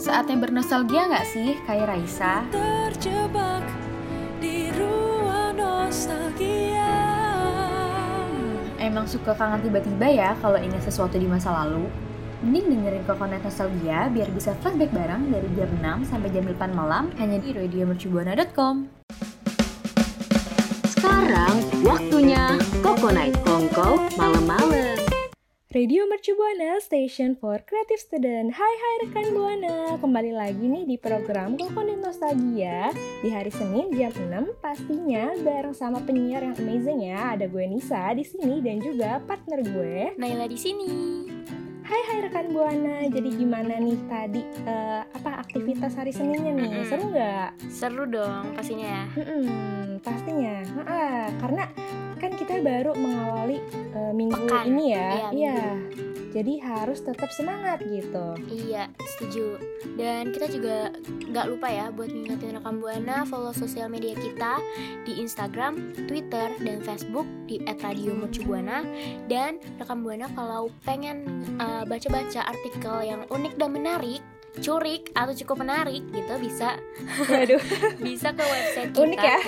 Saatnya bernostalgia nggak sih, kayak Raisa? Terjebak di ruang nostalgia. Emang suka kangen tiba-tiba ya kalau ingat sesuatu di masa lalu? Mending dengerin Kokonet Nostalgia biar bisa flashback bareng dari jam 6 sampai jam 8 malam hanya di radiomercubuana.com. Sekarang waktunya Koko Night Kongko malam-malam. Radio Mercu Buana, Station for Creative Student. Hai hai rekan Buana, kembali lagi nih di program Kokonet Nostalgia di hari Senin jam 6 pastinya bareng sama penyiar yang amazing ya. Ada gue Nisa di sini dan juga partner gue. Naila di sini. Hai hai rekan Buana, jadi gimana nih tadi eh, apa aktivitas hari Seninnya nih? Seru nggak? Seru dong pastinya ya. Mm-mm, pastinya, Ha-ha, karena kan kita baru mengawali eh, minggu Pekan. ini ya, Iya, iya. Jadi harus tetap semangat gitu. Iya, setuju. Dan kita juga nggak lupa ya buat ngingetin rekam buana follow sosial media kita di Instagram, Twitter, dan Facebook di @radiomercubuana. Dan rekam buana kalau pengen uh, baca-baca artikel yang unik dan menarik, curik atau cukup menarik gitu bisa Waduh, bisa ke website kita. unik ya.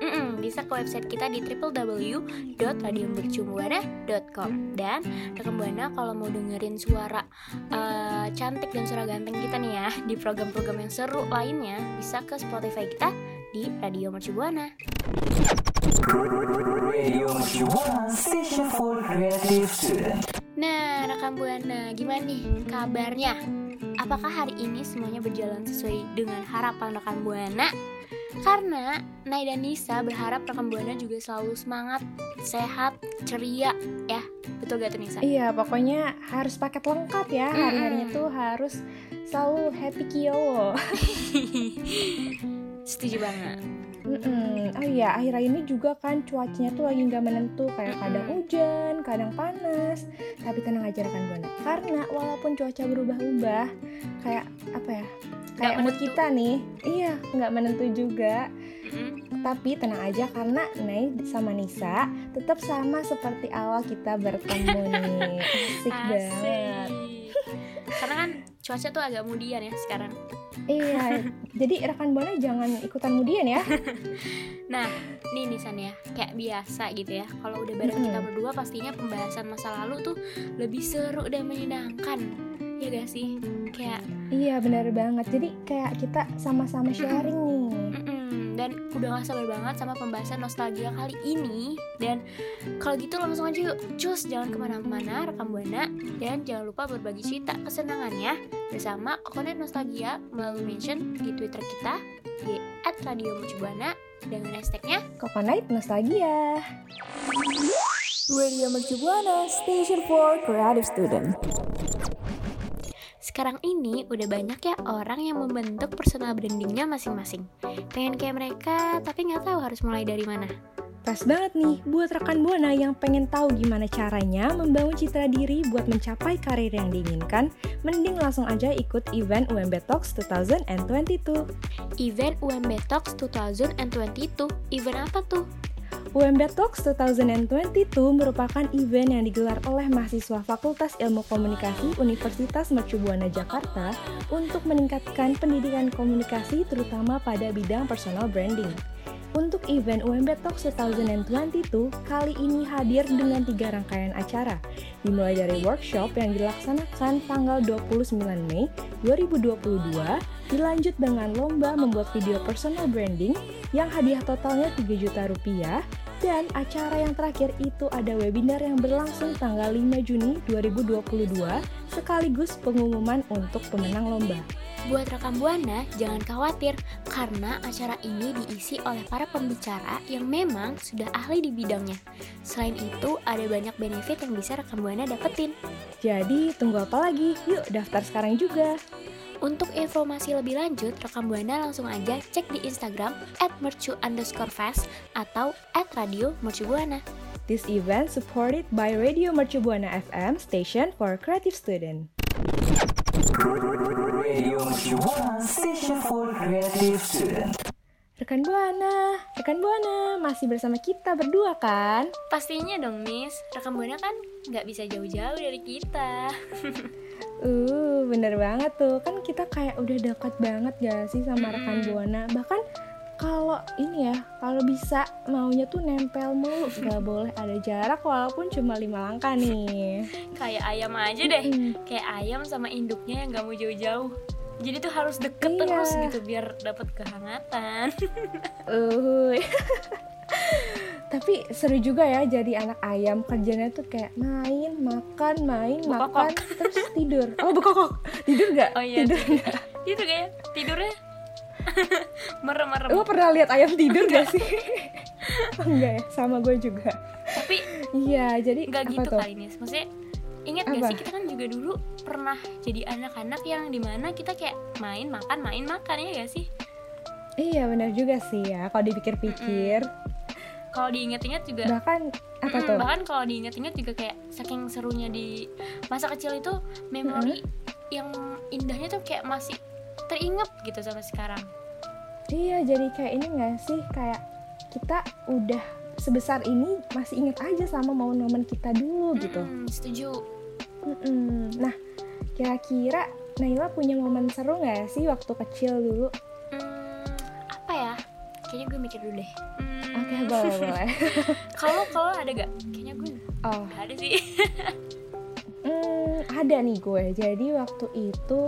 Mm-mm, bisa ke website kita di www.radiomercubuana.com dan rekam buana kalau mau dengerin suara eh, cantik dan suara ganteng kita nih ya di program-program yang seru lainnya bisa ke Spotify kita di Radio Mercu Buana. Radio Mercubuana. Nah, rekam buana, gimana nih kabarnya? Apakah hari ini semuanya berjalan sesuai dengan harapan rekan buana? Karena Nay dan Nisa berharap buana juga selalu semangat, sehat, ceria, ya. Betul gak tuh Nisa? Iya, pokoknya harus paket lengkap ya. Hari-harinya Mm-mm. tuh harus selalu happy kiowo. Setuju banget. Mm-mm. Oh iya, akhir ini juga kan cuacanya tuh lagi nggak menentu, kayak kadang hujan, kadang panas. Tapi tenang aja rekan buana, karena walaupun cuaca berubah-ubah, kayak apa ya? Kayak mood kita nih, iya nggak menentu juga. Mm-mm. Tapi tenang aja karena Nay sama Nisa tetap sama seperti awal kita bertemu nih. Asik banget. Karena kan cuaca tuh agak mudian ya sekarang. Iya, jadi rekan Buana jangan ikutan mudian ya. Nah, nih Nisan ya, kayak biasa gitu ya. Kalau udah bareng Mm-mm. kita berdua pastinya pembahasan masa lalu tuh lebih seru dan menyenangkan. Ya gak sih? Kayak Iya, benar banget. Jadi kayak kita sama-sama sharing nih. Dan udah gak sabar banget sama pembahasan nostalgia kali ini. Dan kalau gitu langsung aja yuk, cus jangan ke mana-mana rekam buana dan jangan lupa berbagi cerita kesenangannya bersama Kokonet Nostalgia melalui mention di Twitter kita di @radiomercubuana dengan hashtagnya Coconut Nostalgia. Radio Mercu Buana Station for Creative Student. Sekarang ini udah banyak ya orang yang membentuk personal brandingnya masing-masing. Pengen kayak mereka, tapi nggak tahu harus mulai dari mana. Pas banget nih buat rekan Buana yang pengen tahu gimana caranya membangun citra diri buat mencapai karir yang diinginkan, mending langsung aja ikut event UMB Talks 2022. Event UMB Talks 2022, event apa tuh? UMB Talks 2022 merupakan event yang digelar oleh mahasiswa Fakultas Ilmu Komunikasi Universitas Mercu Buana Jakarta untuk meningkatkan pendidikan komunikasi terutama pada bidang personal branding. Untuk event UMB Talks 2022 kali ini hadir dengan tiga rangkaian acara, dimulai dari workshop yang dilaksanakan tanggal 29 Mei 2022, dilanjut dengan lomba membuat video personal branding yang hadiah totalnya 3 juta rupiah, dan acara yang terakhir itu ada webinar yang berlangsung tanggal 5 Juni 2022 sekaligus pengumuman untuk pemenang lomba. Buat rekam Buana, jangan khawatir karena acara ini diisi oleh para pembicara yang memang sudah ahli di bidangnya. Selain itu, ada banyak benefit yang bisa rekam Buana dapetin. Jadi tunggu apa lagi? Yuk daftar sekarang juga. Untuk informasi lebih lanjut, rekam Buana langsung aja cek di Instagram at mercu underscore fest atau at radio mercubuana. This event supported by Radio Mercu Buana FM Station for Creative Student. Radio Mercubuana Station for Creative Student. Rekan Buana, rekan Buana masih bersama kita berdua kan? Pastinya dong, Miss. Rekam Buana kan nggak bisa jauh-jauh dari kita. Uh, bener banget tuh. Kan kita kayak udah dekat banget gak sih sama rekan Buana. Bahkan kalau ini ya, kalau bisa maunya tuh nempel mulu, gak boleh ada jarak walaupun cuma lima langkah nih. Kayak ayam aja deh. Mm. Kayak ayam sama induknya yang gak mau jauh-jauh. Jadi tuh harus deket Iya. terus gitu biar dapat kehangatan. Uhuy. Tapi seru juga ya jadi anak ayam kerjanya tuh kayak main, makan, main, Bekokok. makan, terus tidur. Oh bekokok, tidur gak? Oh iya, tidur tidur. nggak? Itu kayak tidurnya merem-merem. Lo pernah lihat ayam tidur gak sih? Enggak ya, sama gue juga. Tapi Iya, jadi nggak gitu tuh? kali nih. Maksudnya ingat gak Apa? sih kita kan juga dulu pernah jadi anak-anak yang di mana kita kayak main makan main makan ya gak sih? Iya benar juga sih ya, kalau dipikir-pikir. Kalau diinget-inget juga Bahkan apa Mm, tuh? bahkan kalau diinget-inget juga kayak saking serunya di masa kecil itu memori yang indahnya tuh kayak masih teringat gitu sampai sekarang. Iya, jadi kayak ini gak sih kayak kita udah sebesar ini masih inget aja sama momen-momen kita dulu gitu. Mm, setuju. Mm-mm. Nah, kira-kira Naila punya momen seru nggak sih waktu kecil dulu? Hmm, ya? Kayaknya gue mikir dulu deh. Hmm, Oke, boleh boleh. Kalau kalau ada gak? Kayaknya gue Oh, gak ada sih. hmm, ada nih gue. Jadi waktu itu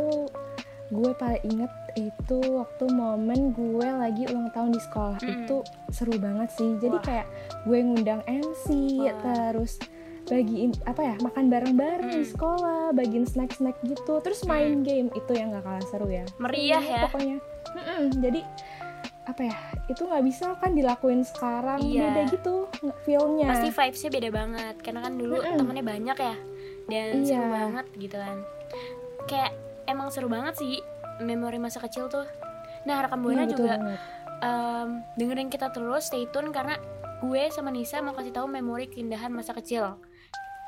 gue paling inget itu waktu momen gue lagi ulang tahun di sekolah Mm. itu seru banget sih. Jadi Wah. kayak gue ngundang MC, Wah. terus bagiin apa ya makan bareng-bareng di Mm. sekolah, bagiin snack-snack gitu, terus main game itu yang gak kalah seru ya. Meriah Iya, ya. pokoknya Mm-mm, jadi apa ya itu nggak bisa kan dilakuin sekarang Iya. beda gitu feelnya Pasti vibesnya beda banget karena kan dulu Mm-mm. temennya banyak ya dan Iya. seru banget gitu kan. Kayak emang seru banget sih memori masa kecil tuh. Nah, rekan Iya, buana betul juga banget. em, dengerin kita terus stay tune karena gue sama Nisa mau kasih tahu memori keindahan masa kecil.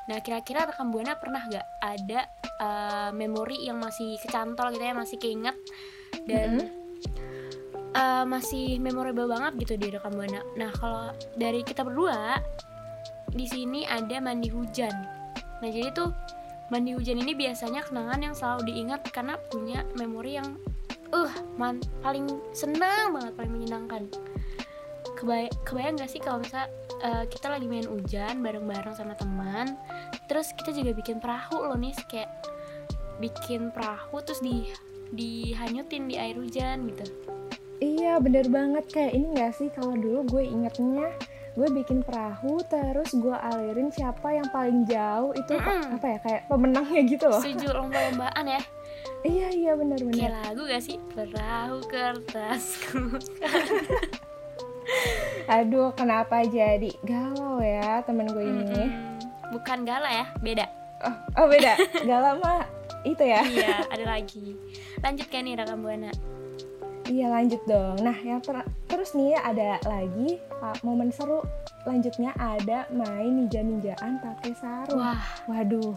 Nah, kira-kira rekam buana pernah gak ada eh, memori yang masih kecantol gitu ya, masih keinget dan eh, masih memorable banget gitu di rekam buana. Nah, kalau dari kita berdua di sini ada mandi hujan. Nah, jadi tuh mandi hujan ini biasanya kenangan yang selalu diingat karena punya memori yang uh man paling senang banget paling menyenangkan Kebay kebayang gak sih kalau misal uh, kita lagi main hujan bareng-bareng sama teman terus kita juga bikin perahu loh nih kayak bikin perahu terus di dihanyutin di air hujan gitu iya bener banget. Kayak ini nggak sih? Kalau dulu gue ingetnya gue bikin perahu terus gue alirin siapa yang paling jauh. Itu Mm-mm. apa ya? Kayak pemenangnya gitu loh. Setuju lomba-lombaan ya. Iya iya bener bener. Kayak lagu gak sih? Perahu kertasku. Aduh kenapa jadi galau ya temen gue ini? Mm-mm. bukan gala ya beda. Oh, oh beda. Galau mah itu ya. Iya ada lagi. Lanjut kan nih rekam buana Iya lanjut dong. Nah yang ter- terus nih ya ada lagi uh, momen seru lanjutnya ada main ninja-ninjaan pakai sarung. wah Waduh.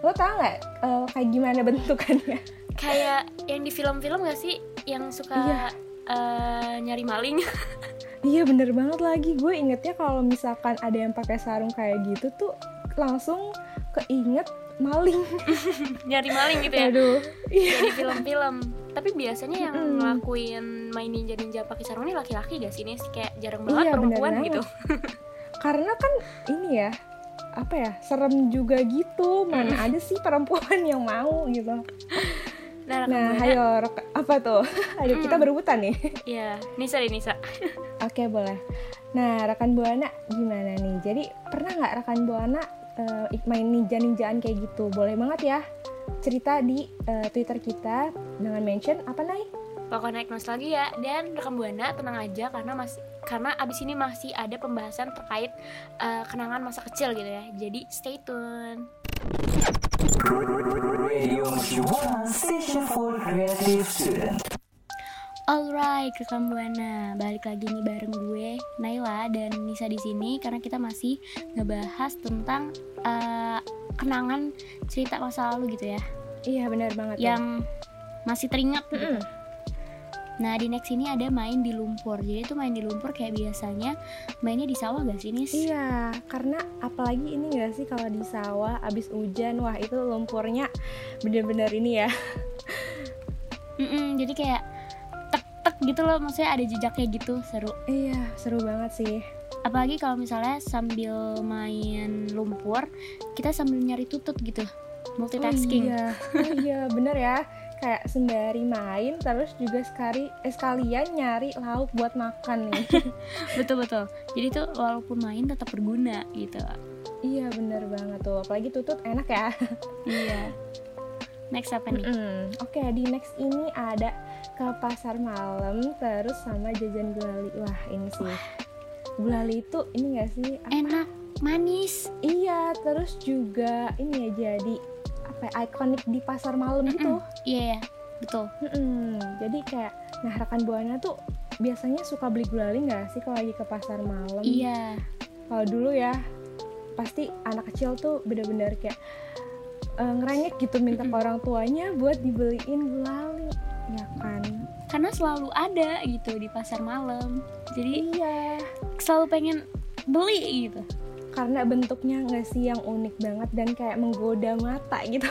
Lo tau nggak uh, kayak gimana bentukannya? kayak yang di film-film gak sih yang suka Iya. eh, nyari maling iya bener banget lagi. Gue ingetnya kalau misalkan ada yang pakai sarung kayak gitu tuh langsung keinget maling. nyari maling gitu ya Aduh. Iya. Di film-film tapi biasanya yang Mm-mm. ngelakuin main ninja ninja pakai sarung ini laki-laki gak sih nih kayak jarang banget Iya, perempuan gitu Karena kan ini ya apa ya serem juga gitu. Mana ada sih perempuan yang mau gitu. nah, Nah, ayo apa tuh? Ayo kita Mm. berebutan nih. ya Nisa deh Nisa Oke boleh. Nah rekan buana gimana nih? Jadi pernah nggak rekan buana eh, ik- main ninja-ninjaan kayak gitu? Boleh banget ya cerita di eh, Twitter kita dengan mention apa nih? pokoknya naik nostalgia dan rekam buana tenang aja karena masih karena abis ini masih ada pembahasan terkait eh, kenangan masa kecil gitu ya jadi stay tune. Alright, rekam buana balik lagi nih bareng gue Naila dan Nisa di sini karena kita masih ngebahas tentang eh, kenangan cerita masa lalu gitu ya, Iya benar banget. ya. yang masih teringat. gitu. Mm-mm. Nah di next ini ada main di lumpur. Jadi itu main di lumpur kayak biasanya mainnya di sawah gak sih Nis? Iya, karena apalagi ini gak sih kalau di sawah abis hujan, wah itu lumpurnya bener-bener ini ya. Mm-mm, jadi kayak tek-tek gitu loh, maksudnya ada jejaknya gitu, seru. Iya, seru banget sih. Apalagi kalau misalnya sambil main lumpur, kita sambil nyari tutut gitu, multitasking. Oh iya, oh iya bener ya. Kayak sembari main, terus juga sekali eh, sekalian nyari lauk buat makan nih. betul betul. Jadi tuh walaupun main tetap berguna gitu. iya bener banget tuh. Apalagi tutut enak ya. Iya. Next apa nih? Mm-mm. Oke, di next ini ada ke pasar malam terus sama jajan gulali. Wah, ini sih. Gulali itu ini gak sih? apa- Enak, manis. Iya, terus juga ini ya jadi apa ya, ikonik di pasar malam gitu. Iya, ya, betul. Mm-mm. Jadi kayak nah rekan buana tuh biasanya suka beli gulali nggak sih kalau lagi ke pasar malam? Iya. Kalau dulu ya pasti anak kecil tuh bener-bener kayak eh, ngerengek gitu minta ke orang tuanya buat dibeliin gulali, ya kan? Karena selalu ada gitu di pasar malam. Jadi Iya. Selalu pengen beli gitu. Karena bentuknya nggak sih yang unik banget dan kayak menggoda mata gitu.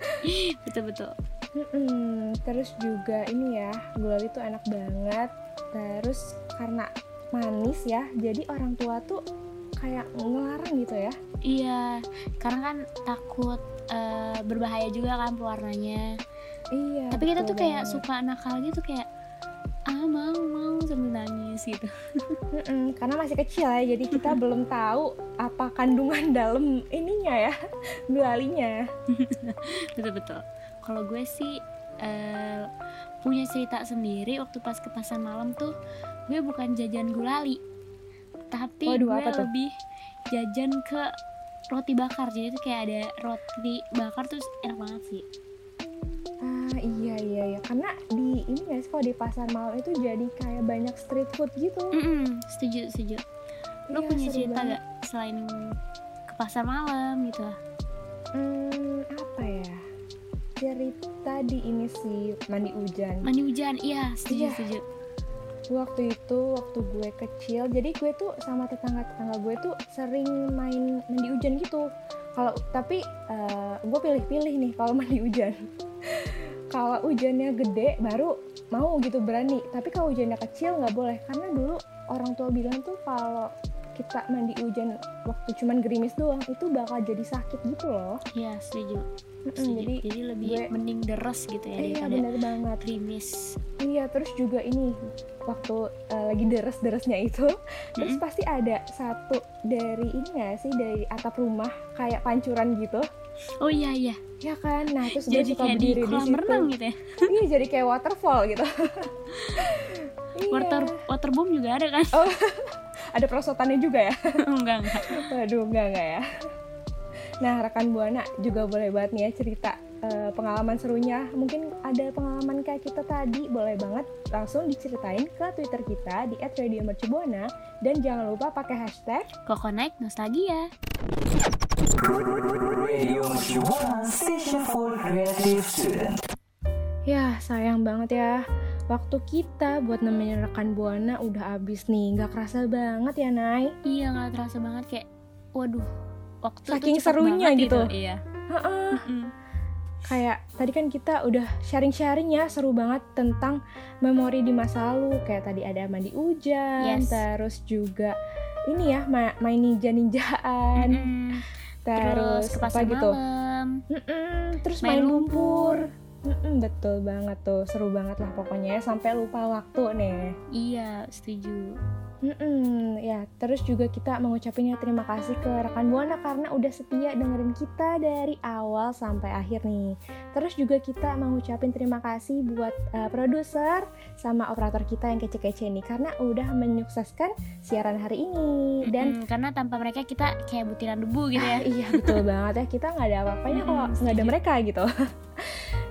Betul betul. Mm-mm. Terus juga ini ya, gulali tuh enak banget. Terus karena manis ya, jadi orang tua tuh kayak ngelarang gitu ya. Iya, karena kan takut eh, berbahaya juga kan pewarnanya. Iya. Tapi kita tuh kayak banget. suka nakal gitu kayak ah mau mau sambil nangis gitu. Mm-mm, karena masih kecil ya, jadi kita belum tahu apa kandungan dalam ininya ya, gulalinya. betul betul. Kalau gue sih eh, punya cerita sendiri waktu pas ke pasar malam tuh gue bukan jajan gulali, tapi Waduh, gue apa tuh? lebih jajan ke roti bakar. Jadi tuh kayak ada roti bakar terus enak banget sih. Iya iya iya, karena di ini ya kalau di pasar malam itu jadi kayak banyak street food gitu. Mm-mm, setuju setuju. Lo Iya, punya cerita banget. gak selain ke pasar malam gitu? Hmm, apa ya? Cerita di ini sih mandi hujan. Mandi hujan, iya setuju Iya. setuju. waktu itu waktu gue kecil jadi gue tuh sama tetangga tetangga gue tuh sering main mandi hujan gitu kalau tapi eh, gue pilih-pilih nih kalau mandi hujan kalau hujannya gede baru mau gitu berani tapi kalau hujannya kecil nggak boleh karena dulu orang tua bilang tuh kalau kita mandi hujan waktu cuman gerimis doang itu bakal jadi sakit gitu loh Iya setuju. Setuju. jadi Jadi, lebih gue- mending deres gitu ya iya bener banget krimis. Iya, terus juga ini waktu uh, lagi deres-deresnya itu, terus Mm-mm. pasti ada satu dari ini nggak sih dari atap rumah kayak pancuran gitu, Oh iya iya. ya kan? Nah terus gue Jadi suka kayak di berdiri di, kolam situ. renang gitu ya. Iya, jadi kayak waterfall gitu. iya. Water waterboom juga ada kan? Oh, ada perosotannya juga ya? enggak enggak. Waduh, enggak enggak ya. Nah, rekan Buana juga boleh banget nih ya cerita eh, pengalaman serunya. Mungkin ada pengalaman kayak kita tadi, boleh banget langsung diceritain ke Twitter kita di @radiomercubuana dan jangan lupa pakai hashtag Kokonaik nostalgia. Radio Mercubuana Station for Creative Student. Ya, sayang banget ya. Waktu kita buat nemenin rekan Buana udah habis nih. Nggak kerasa banget ya, Nay. Iya nggak terasa banget kayak waduh waktu Saking serunya gitu. Iya. Heeh. Kayak tadi kan kita udah sharing-sharing ya, seru banget tentang memori di masa lalu. Kayak tadi ada mandi hujan, Yes. terus juga ini ya, ma- main ninja-ninjaan, Mm-mm. Terus, Terus ke apa pasar gitu. malam. Mm-mm, terus Main main, lumpur. Mm-mm, betul banget tuh, seru banget lah pokoknya ya, sampai lupa waktu nih. Iya setuju. Mm-mm, ya, terus juga kita mengucapin ya terima kasih ke rekan Buana karena udah setia dengerin kita dari awal sampai akhir nih. Terus juga kita mengucapin terima kasih buat uh, produser sama operator kita yang kece-kece nih karena udah menyukseskan siaran hari ini dan Mm-mm, karena tanpa mereka kita kayak butiran debu gitu ya. Ah, iya betul banget ya kita nggak ada apa-apanya Mm-mm, kalau nggak ada setuju. mereka gitu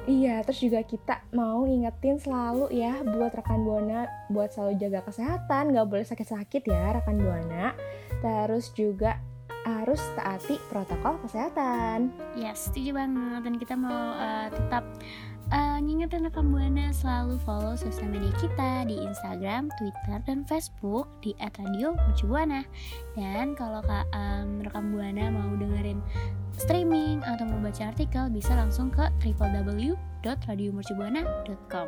iya terus juga kita mau ngingetin selalu ya buat rekan buana buat selalu jaga kesehatan nggak boleh sakit-sakit ya rekan buana. Terus juga harus taati protokol kesehatan. Yes, setuju banget. Dan kita mau uh, tetap uh, ngingetin rekam buana selalu follow sosial media kita di Instagram, Twitter, dan Facebook di @radio_mercubuana. Dan kalau kak um, rekam buana mau dengerin streaming atau mau baca artikel bisa langsung ke www.radiomercubuana.com.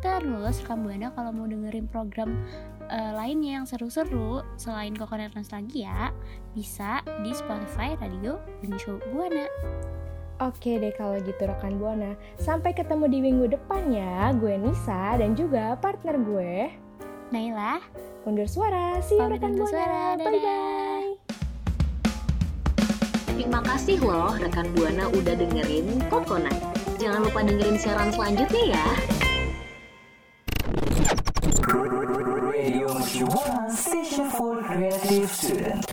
Terus rekam buana kalau mau dengerin program uh, lainnya yang seru-seru selain Kokonet Nostalgia bisa di Spotify Radio Mercu Buana. Oke deh kalau gitu rekan Buana. Sampai ketemu di minggu depan ya. Gue Nisa dan juga partner gue Naila undur suara. See you Pamit rekan Buana. suara, dadah. Bye bye. Terima kasih loh rekan Buana udah dengerin Kokonat. Jangan lupa dengerin siaran selanjutnya ya. Radio Mercu Buana Station for Creative Student.